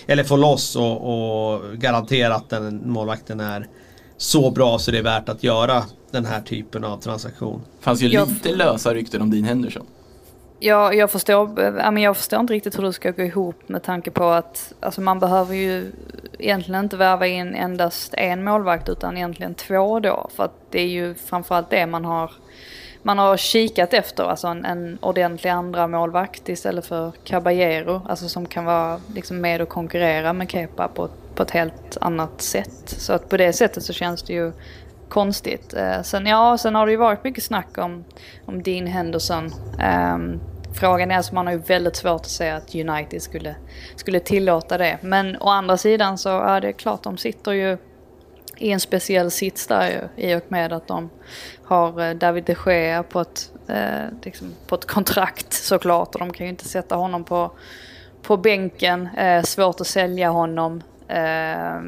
Eller få loss och, och garantera att den målvakten är så bra så det är värt att göra den här typen av transaktion. Det fanns ju lite lösa rykten om Dean Henderson. Ja, jag förstår, jag förstår inte riktigt hur det ska gå ihop med tanke på att alltså man behöver ju egentligen inte värva in endast en målvakt utan egentligen två då. För att det är ju framförallt det man har, man har kikat efter, alltså en, en ordentlig andra målvakt istället för Caballero, alltså som kan vara liksom med och konkurrera med Kepa på, på ett helt annat sätt. Så att på det sättet så känns det ju konstigt. Eh, sen, ja, sen har det ju varit mycket snack om, om Dean Henderson. Um, frågan är alltså, man har ju väldigt svårt att säga att United skulle, skulle tillåta det. Men å andra sidan så är det klart, de sitter ju i en speciell sits där ju, i och med att de har eh, David de Gea på ett, eh, liksom på ett kontrakt såklart och de kan ju inte sätta honom på, på bänken. Eh, svårt att sälja honom. Eh,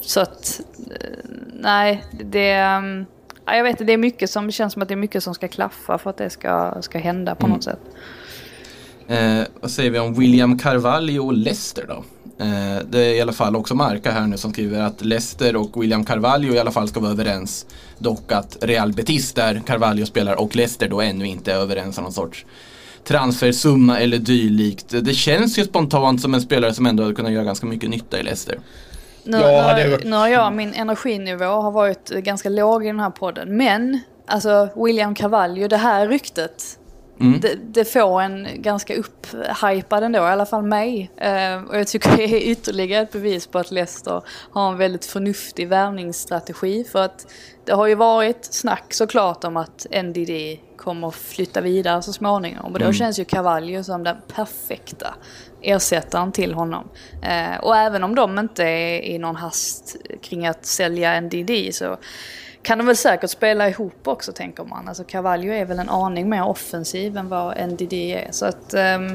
så att, eh, nej, det... Mm, ja, jag vet det är mycket som, det känns som att det är mycket som ska klaffa för att det ska, ska hända på mm. något sätt. Eh, vad säger vi om William Carvalho och Leicester då? Eh, det är i alla fall också Marca här nu som skriver att Leicester och William Carvalho i alla fall ska vara överens. Dock att Real Betis där Carvalho spelar och Leicester då ännu inte är överens om någon sorts transfersumma eller dylikt. Det känns ju spontant som en spelare som ändå hade kunnat göra ganska mycket nytta i Leicester. Nu, ja, nu, det... nu har jag, min energinivå har varit ganska låg i den här podden. Men, alltså William Carvalho, det här ryktet. Mm. Det, det, får en ganska upphypad ändå, i alla fall mig. Uh, och jag tycker det är ytterligare ett bevis på att Leicester har en väldigt förnuftig värvningsstrategi. För att det har ju varit snack såklart om att NDD kommer flytta vidare så småningom. Och då mm. känns ju Cavallo som den perfekta ersättaren till honom. Eh, och även om de inte är i någon hast kring att sälja NDD så kan de väl säkert spela ihop också tänker man. Alltså Cavallo är väl en aning mer offensiv än vad NDD är. Så att, um,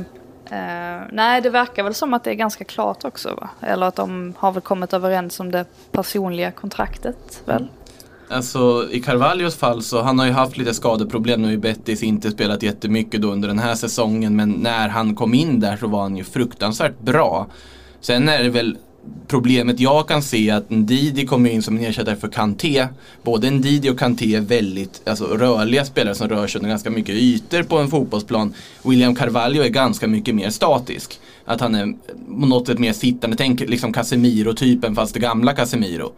uh, nej det verkar väl som att det är ganska klart också va? Eller att de har väl kommit överens om det personliga kontraktet väl? Alltså i Carvalhos fall så han har ju haft lite skadeproblem nu i Betis, inte spelat jättemycket då under den här säsongen men när han kom in där så var han ju fruktansvärt bra. Sen är det väl problemet jag kan se att Ndidi kommer in som en ersättare för Kanté. Både Ndidi och Kanté är väldigt alltså, rörliga spelare som rör sig under ganska mycket ytor på en fotbollsplan. William Carvalho är ganska mycket mer statisk. Att han är på något sätt mer sittande, tänk liksom Casemiro-typen fast det gamla Casemiro.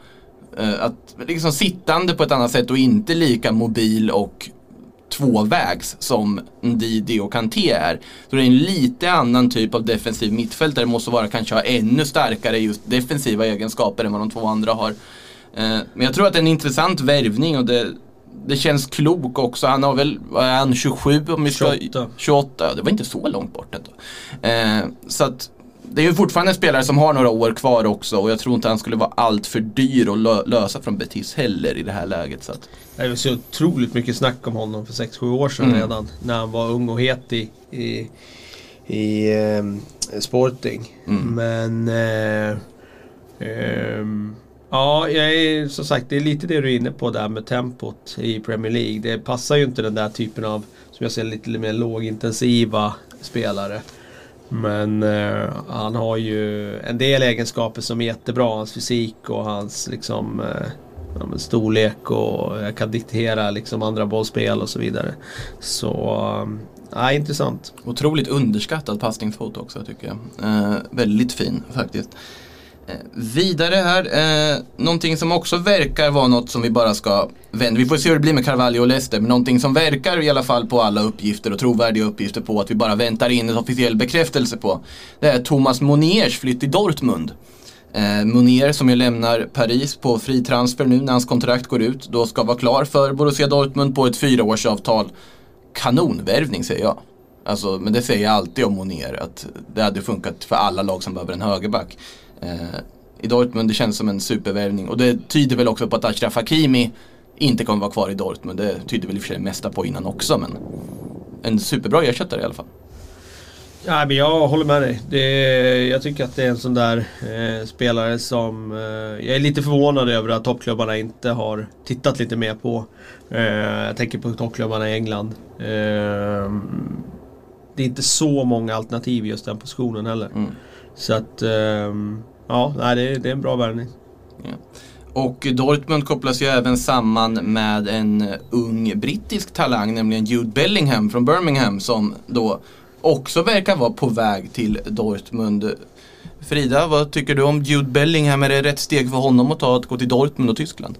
Uh, att liksom sittande på ett annat sätt och inte lika mobil och tvåvägs som Ndidi och Kanté är. Så det är en lite annan typ av defensiv mittfältare. Måste vara kanske ha ännu starkare just defensiva egenskaper än vad de två andra har. Eh, Men jag tror att det är en intressant värvning och det, det känns klok också. Han har väl, vad är han, 27 om vi ska... 28. 28, det var inte så långt bort ändå. Eh, så att det är ju fortfarande en spelare som har några år kvar också och jag tror inte han skulle vara allt för dyr att lö- lösa från Betis heller i det här läget. Så att, Det var så otroligt mycket snack om honom för 6-7 år sedan Mm. redan. När han var ung och het i, i, i ehm, Sporting. Mm. Men... Eh, ehm, ja, jag är, som sagt det är lite det du är inne på där med tempot i Premier League. Det passar ju inte den där typen av, som jag ser lite mer lågintensiva spelare. Men eh, han har ju en del egenskaper som är jättebra. Hans fysik och hans liksom eh, storlek och jag kan diktera liksom andra bollspel och så vidare. Så, eh, ja, intressant. otroligt underskattad passningsfot också tycker jag. Eh, väldigt fin faktiskt. Eh, vidare här, eh, någonting som också verkar vara något som vi bara ska vända. Vi får se hur det blir med Carvalho och Leicester, men någonting som verkar i alla fall på alla uppgifter och trovärdiga uppgifter på att vi bara väntar in en officiell bekräftelse på. Det är Thomas Moniers flytt till Dortmund. Eh, Monier som ju lämnar Paris på fri transfer nu när hans kontrakt går ut. Då ska vara klar för Borussia Dortmund på ett fyraårsavtal. Kanonvärvning säger jag. Alltså, men det säger jag alltid om Monier, att det hade funkat för alla lag som behöver en högerback. Eh, I Dortmund det känns som en supervärvning och det tyder väl också på att Achraf Hakimi inte kommer vara kvar i Dortmund. Det tyder väl i och för sig det mesta på innan också men en superbra ersättare i alla fall. Ja, men jag håller med dig. Det, jag tycker att det är en sån där eh, spelare som... Eh, jag är lite förvånad över att toppklubbarna inte har tittat lite mer på. Eh, jag tänker på toppklubbarna i England. Eh, det är inte så många alternativ i just den positionen heller. Mm. Så att... ehm, ja, det, är- det är en bra värvning. Och Dortmund kopplas ju även samman med en ung brittisk talang, nämligen Jude Bellingham från Birmingham som då också verkar vara på väg till Dortmund. Frida, vad tycker du om Jude Bellingham? Är det rätt steg för honom att ta att gå till Dortmund och Tyskland?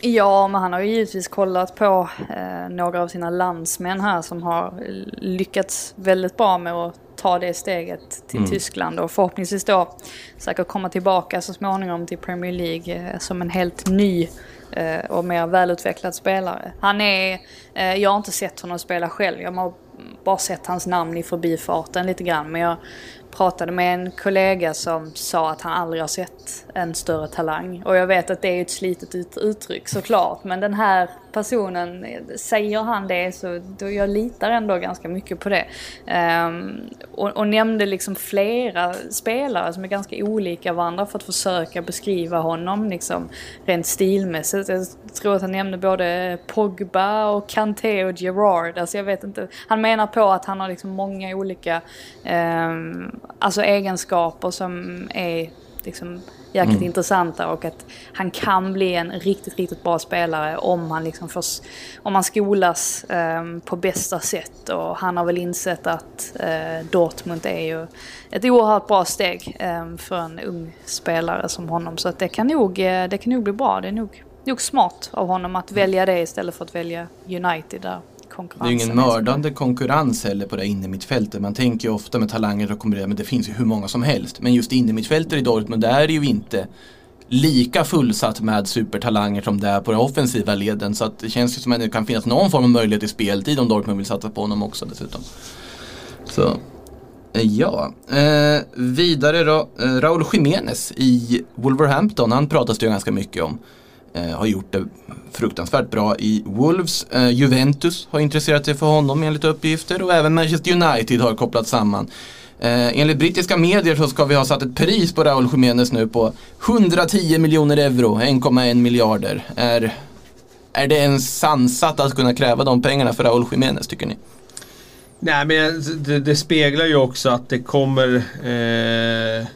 Ja, men han har ju givetvis kollat på eh, några av sina landsmän här som har lyckats väldigt bra med att ta det steget till Mm. Tyskland och förhoppningsvis då säkert komma tillbaka så småningom till Premier League eh, som en helt ny eh, och mer välutvecklad spelare. Han är, eh, jag har inte sett honom spela själv, jag har bara sett hans namn i förbifarten lite grann men jag pratade med en kollega som sa att han aldrig har sett en större talang. Och jag vet att det är ett slitet ut- uttryck såklart. Men den här personen, säger han det så då jag litar ändå ganska mycket på det. Um, och, och nämnde liksom flera spelare som är ganska olika varandra för att försöka beskriva honom liksom rent stilmässigt. Jag tror att han nämnde både Pogba och Kanté och Gerard. Alltså jag vet inte. Han menar på att han har liksom många olika um, alltså egenskaper som är liksom jäkligt intressanta och att han kan bli en riktigt, riktigt bra spelare om han liksom får, om han skolas ehm, på bästa sätt. Och han har väl insett att eh, Dortmund är ju ett oerhört bra steg ehm, för en ung spelare som honom. Så att det kan nog, eh, det kan nog bli bra. Det är nog, nog smart av honom att välja det istället för att välja United där Det är ju ingen mördande konkurrens heller på det innermittfältet. Man tänker ju ofta med talanger att konkurrera, men det finns ju hur många som helst. Men just innermittfältet i Dortmund, där är ju inte lika fullsatt med supertalanger som det är på den offensiva leden. Så att det känns ju som att det kan finnas någon form av möjlighet till speltid om Dortmund vill satsa på honom också dessutom. Så, eh, ja. Eh, vidare då, eh, Raúl Jiménez i Wolverhampton, han pratas det ju ganska mycket om. Eh, har gjort det fruktansvärt bra i Wolves. Eh, Juventus har intresserat sig för honom enligt uppgifter och även Manchester United har kopplats samman. Eh, enligt brittiska medier så ska vi ha satt ett pris på Raúl Jiménez nu på 110 miljoner euro, 1,1 miljarder. Är, är det ens sansat att kunna kräva de pengarna för Raúl Jiménez tycker ni? Nej men det, det speglar ju också att det kommer eh, eh,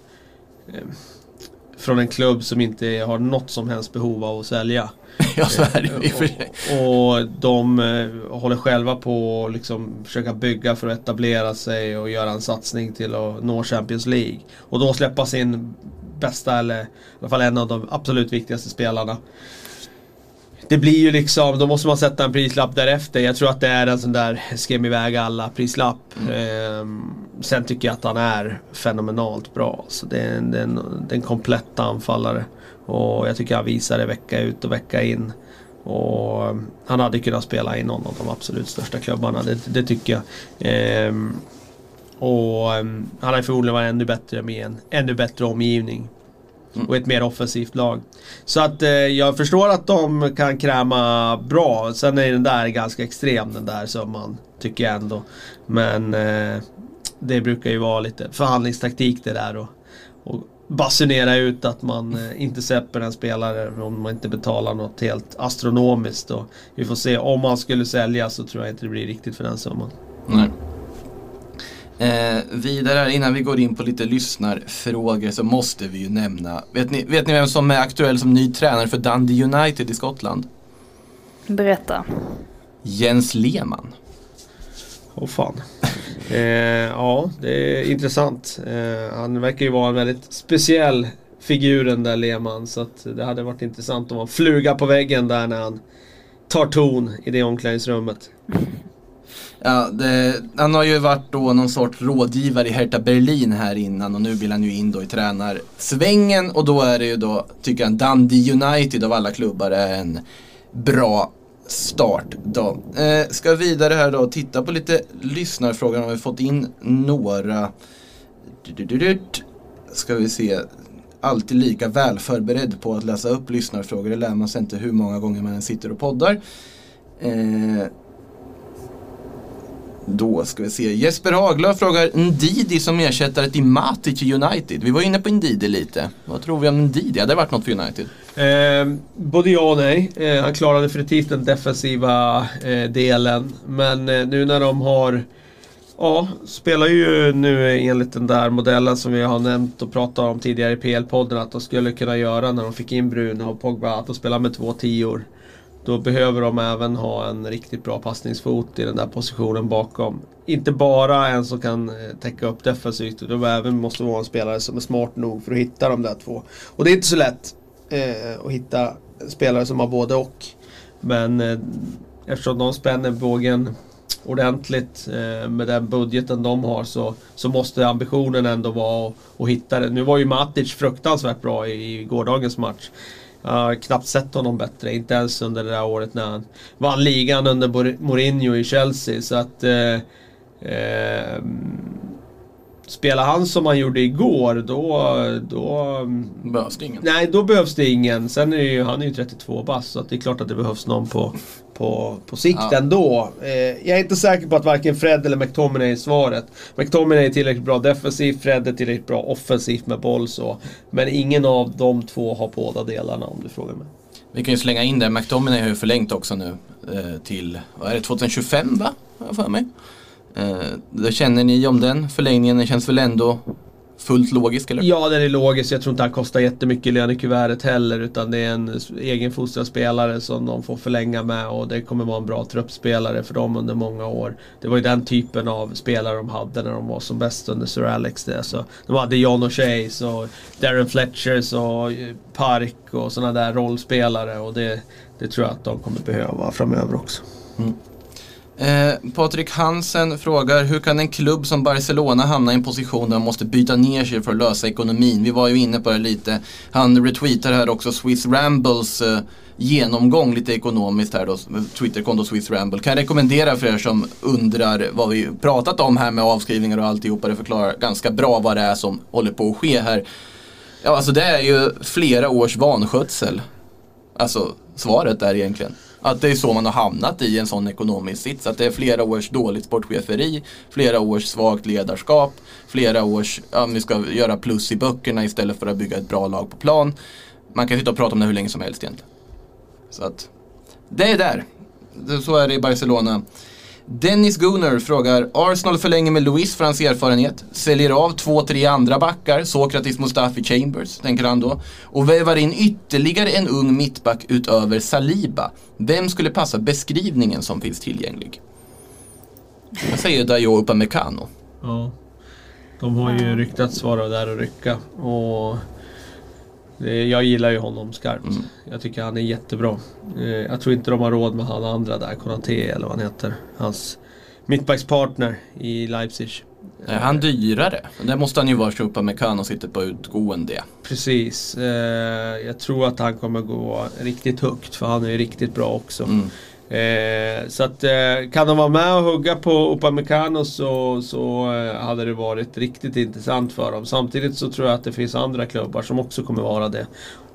från en klubb som inte har något som helst behov av att sälja. ja, så är det i och för sig. Och, och de eh, håller själva på att liksom försöka bygga för att etablera sig och göra en satsning till att nå Champions League. Och då släppa sin bästa, eller i alla fall en av de absolut viktigaste spelarna det blir ju liksom, då måste man sätta en prislapp därefter. Jag tror att det är en sån där skräm iväg alla prislapp. Ehm, sen tycker jag att han är fenomenalt bra. Så det är en, det är en, det är en komplett anfallare. Och jag tycker han visar det vecka ut och vecka in. Och um, han hade kunnat spela i någon av de absolut största klubbarna, det, det tycker jag. Ehm, och um, han har förmodligen varit ännu bättre med en ännu bättre omgivning. Mm. Och ett mer offensivt lag. Så att eh, jag förstår att de kan kräma bra. Sen är den där ganska extrem den där summan. Tycker jag ändå. Men eh, det brukar ju vara lite förhandlingstaktik det där. Och, och basunera ut att man eh, inte släpper en spelare om man inte betalar något helt astronomiskt. Och vi får se, om man skulle sälja så tror jag inte det blir riktigt för den summan. Nej. Eh, vidare här, innan vi går in på lite lyssnarfrågor så måste vi ju nämna, vet ni, vet ni vem som är aktuell som ny tränare för Dundee United i Skottland? Berätta. Jens Lehmann. Åh fan. Eh, ja, det är intressant. Eh, han verkar ju vara en väldigt speciell figur den där Lehmann. Så att det hade varit intressant om han fluga på väggen där när han tar ton i det omklädningsrummet. Ja, det, han har ju varit då någon sorts rådgivare i Hertha Berlin här innan och nu vill han ju in då i tränarsvängen och då är det ju då, tycker han, Dundee United av alla klubbar är en bra start då. Eh, ska vidare här då och titta på lite lyssnarfrågor. Har vi fått in några. Ska vi se. Alltid lika väl förberedd på att läsa upp lyssnarfrågor. Det lär man sig inte hur många gånger man än sitter och poddar. Eh, då ska vi se. Jesper Haglöf frågar Ndidi som ersättare till Matic i United. Vi var inne på Ndidi lite. Vad tror vi om Ndidi? Hade det varit något för United? Eh, både ja och nej. Eh, han klarar definitivt den defensiva eh, delen. Men eh, nu när de har Ja, spelar ju nu enligt den där modellen som vi har nämnt och pratat om tidigare i PL-podden att de skulle kunna göra när de fick in Bruno och Pogba, att de spelar med två tior. Då behöver de även ha en riktigt bra passningsfot i den där positionen bakom. Inte bara en som kan eh, täcka upp defensivt, utan även måste vara en spelare som är smart nog för att hitta de där två. Och det är inte så lätt eh, att hitta spelare som har både och. Men eh, eftersom de spänner bågen ordentligt eh, med den budgeten de har så, så måste ambitionen ändå vara att, att hitta det. Nu var ju Matic fruktansvärt bra i, i gårdagens match. Jag har knappt sett honom bättre, inte ens under det där året när han vann ligan under Mourinho i Chelsea. Så att... Eh, eh, spelar han som han gjorde igår, då... då Behövs det ingen. nej, då behövs det ingen. Sen är ju, han är ju 32 bast, så det är klart att det behövs någon på, på, på sikt Ja. ändå. Eh, jag är inte säker på att varken Fred eller McTominay är svaret. McTominay är tillräckligt bra defensivt, Fred är tillräckligt bra offensivt med boll så. Men ingen av de två har båda delarna om du frågar mig. Vi kan ju slänga in det. McTominay har ju förlängt också nu eh, till, vad är det, 2025 va? Har jag för mig. Eh, då känner ni om den förlängningen? Den känns väl ändå fullt logisk eller? Ja, den är logisk. Jag tror inte han kostar jättemycket i lönekuvertet heller. Utan det är en egenfostrad spelare som de får förlänga med. Och det kommer vara en bra truppspelare för dem under många år. Det var ju den typen av spelare de hade när de var som bäst under Sir Alex. Det. Så de hade John O'Sheas och Darren Fletchers och eh, Park och sådana där rollspelare. Och det, det tror jag att de kommer behöva framöver också. Eh, Patrik Hansen frågar hur kan en klubb som Barcelona hamna i en position där man måste byta ner sig för att lösa ekonomin? Vi var ju inne på det lite. Han retweetar här också Swiss Rambles eh, genomgång lite ekonomiskt här då. Twitterkonto Swiss Ramble. Kan jag rekommendera för er som undrar vad vi pratat om här med avskrivningar och alltihopa. Det förklarar ganska bra vad det är som håller på att ske här. Ja, alltså det är ju flera års vanskötsel. Alltså svaret är egentligen. Att det är så man har hamnat i en sån ekonomisk sits. Att det är flera års dåligt sportcheferi, flera års svagt ledarskap, flera års, ja vi ska göra plus i böckerna istället för att bygga ett bra lag på plan. Man kan sitta och prata om det hur länge som helst egentligen. Så att, det är där. Så är det i Barcelona. Dennis Gunnar frågar, Arsenal förlänger med Luis för hans erfarenhet, säljer av två, tre andra backar, Sokratis, Mustafi, Chambers, tänker han då, och vävar in ytterligare en ung mittback utöver Saliba. Vem skulle passa beskrivningen som finns tillgänglig? Jag säger Dayo Upamecano. Ja. De har ju ryktats vara där och rycka. Och jag gillar ju honom skarpt. Jag tycker han är jättebra. Eh, Jag tror inte de har råd med han andra där, Konate eller vad han heter. Hans mittbackspartner i Leipzig. Är han dyrare? Det måste han ju vara uppe med kan och sitter på utgående. Precis. Eh, jag tror att han kommer gå riktigt högt för han är ju riktigt bra också. Mm. Eh, så att eh, kan de vara med och hugga på Upamecano så, så eh, hade det varit riktigt intressant för dem. Samtidigt så tror jag att det finns andra klubbar som också kommer vara det.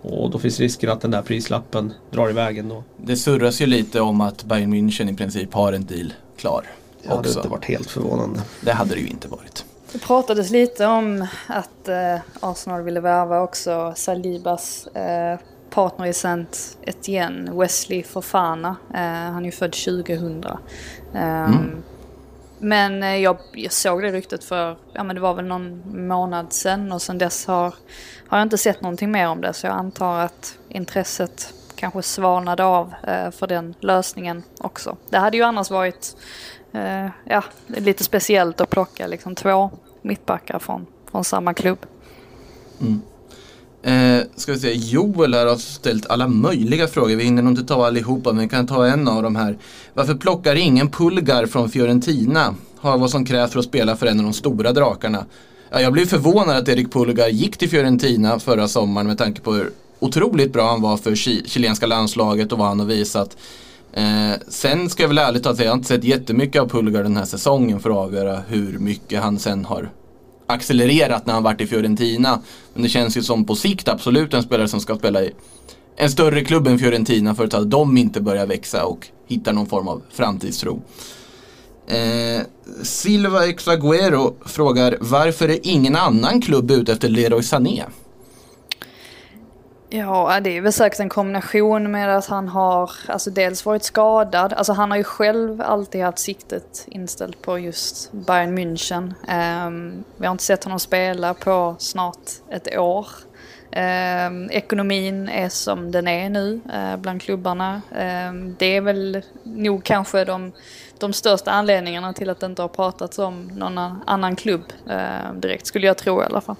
Och då finns risken att den där prislappen drar iväg ändå. Det surras ju lite om att Bayern München i princip har en deal klar. Det hade också. inte varit helt förvånande. Det hade det ju inte varit. Det pratades lite om att eh, Arsenal ville värva också Salibas eh, partner i Saint Etienne, Wesley Fofana. Eh, han är ju född 2000. Ehm, Men eh, jag, jag såg det ryktet för, ja men det var väl någon månad sedan och sedan dess har, har jag inte sett någonting mer om det. Så jag antar att intresset kanske svalnade av eh, för den lösningen också. Det hade ju annars varit eh, ja, lite speciellt att plocka liksom två mittbackar från, från samma klubb. Eh, ska vi se, Joel här har ställt alla möjliga frågor. Vi hinner nog inte ta allihopa men vi kan ta en av de här. Varför plockar ingen Pulgar från Fiorentina? Har vad som krävs för att spela för en av de stora drakarna. Ja, jag blev förvånad att Erik Pulgar gick till Fiorentina förra sommaren med tanke på hur otroligt bra han var för chilenska landslaget och vad han har visat. Eh, sen ska jag väl ärligt säga att jag har inte sett jättemycket av Pulgar den här säsongen för att avgöra hur mycket han sen har accelererat när han varit i Fiorentina. Men det känns ju som på sikt absolut en spelare som ska spela i en större klubb än Fiorentina för att de inte börjar växa och hittar någon form av framtidstro. Eh, Silva Exaguero frågar varför är ingen annan klubb ute efter Leroy Sané? Ja, det är väl säkert en kombination med att han har alltså dels varit skadad. Alltså han har ju själv alltid haft siktet inställt på just Bayern München. Um, vi har inte sett honom spela på snart ett år. Um, ekonomin är som den är nu uh, bland klubbarna. Um, det är väl nog kanske de, de största anledningarna till att det inte har pratats om någon annan klubb uh, direkt, skulle jag tro i alla fall.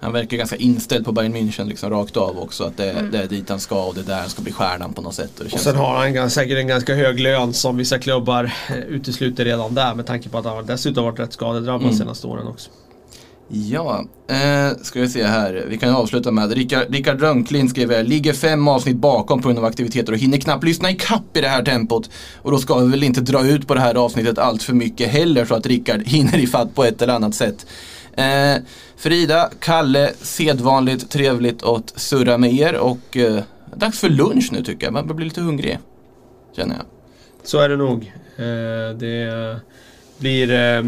Han verkar ganska inställd på Bayern München liksom rakt av också. Att det, det är dit han ska och det är där han ska bli stjärnan på något sätt. Och det Och sen har han gans- säkert en ganska hög lön som vissa klubbar eh, utesluter redan där med tanke på att han dessutom varit rätt skadedrabbad Mm. senaste åren också. Ja, eh, ska vi se här. Vi kan ju avsluta med Rickard, Rickard Rönnklin skriver Ligger fem avsnitt bakom på grund av aktiviteter och hinner knappt lyssna i kapp i det här tempot. Och då ska vi väl inte dra ut på det här avsnittet allt för mycket heller så att Rickard hinner ifatt på ett eller annat sätt. Eh, Frida, Kalle, sedvanligt trevligt att surra med er och eh, dags för lunch nu tycker jag. Man börjar bli lite hungrig. Känner jag. Så är det nog. Eh, det blir eh,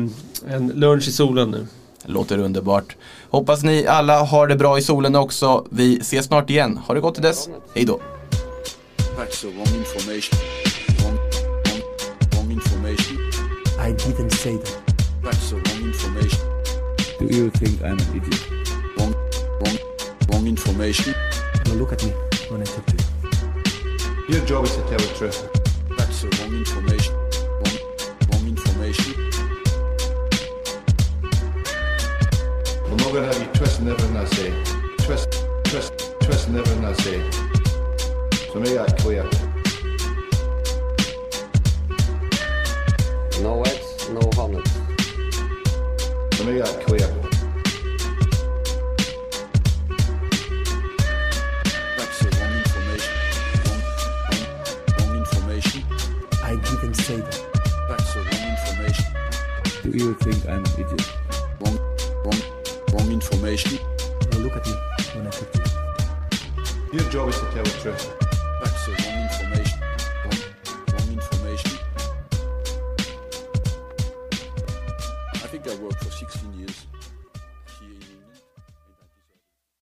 en lunch i solen nu. Låter underbart. Hoppas ni alla har det bra i solen också. Vi ses snart igen. Ha det gott till dess. Hej då. I didn't say that. Do you think I'm an idiot? Wrong, wrong, wrong information. Now look at me when I talk to you. Your job is to tell the truth. That's the wrong information. Wrong, wrong information. I'm not going to have you twisting everything I say. Twist, twist, twisting everything I say. So make that clear. No eggs, no honey. So make that clear. That's the wrong information. Wrong, wrong, wrong information. I didn't say that. That's the wrong information. Do you think I'm an idiot? Wrong, wrong, wrong information. Now look at me when I talk to you. Your job is to tell the truth. Information. I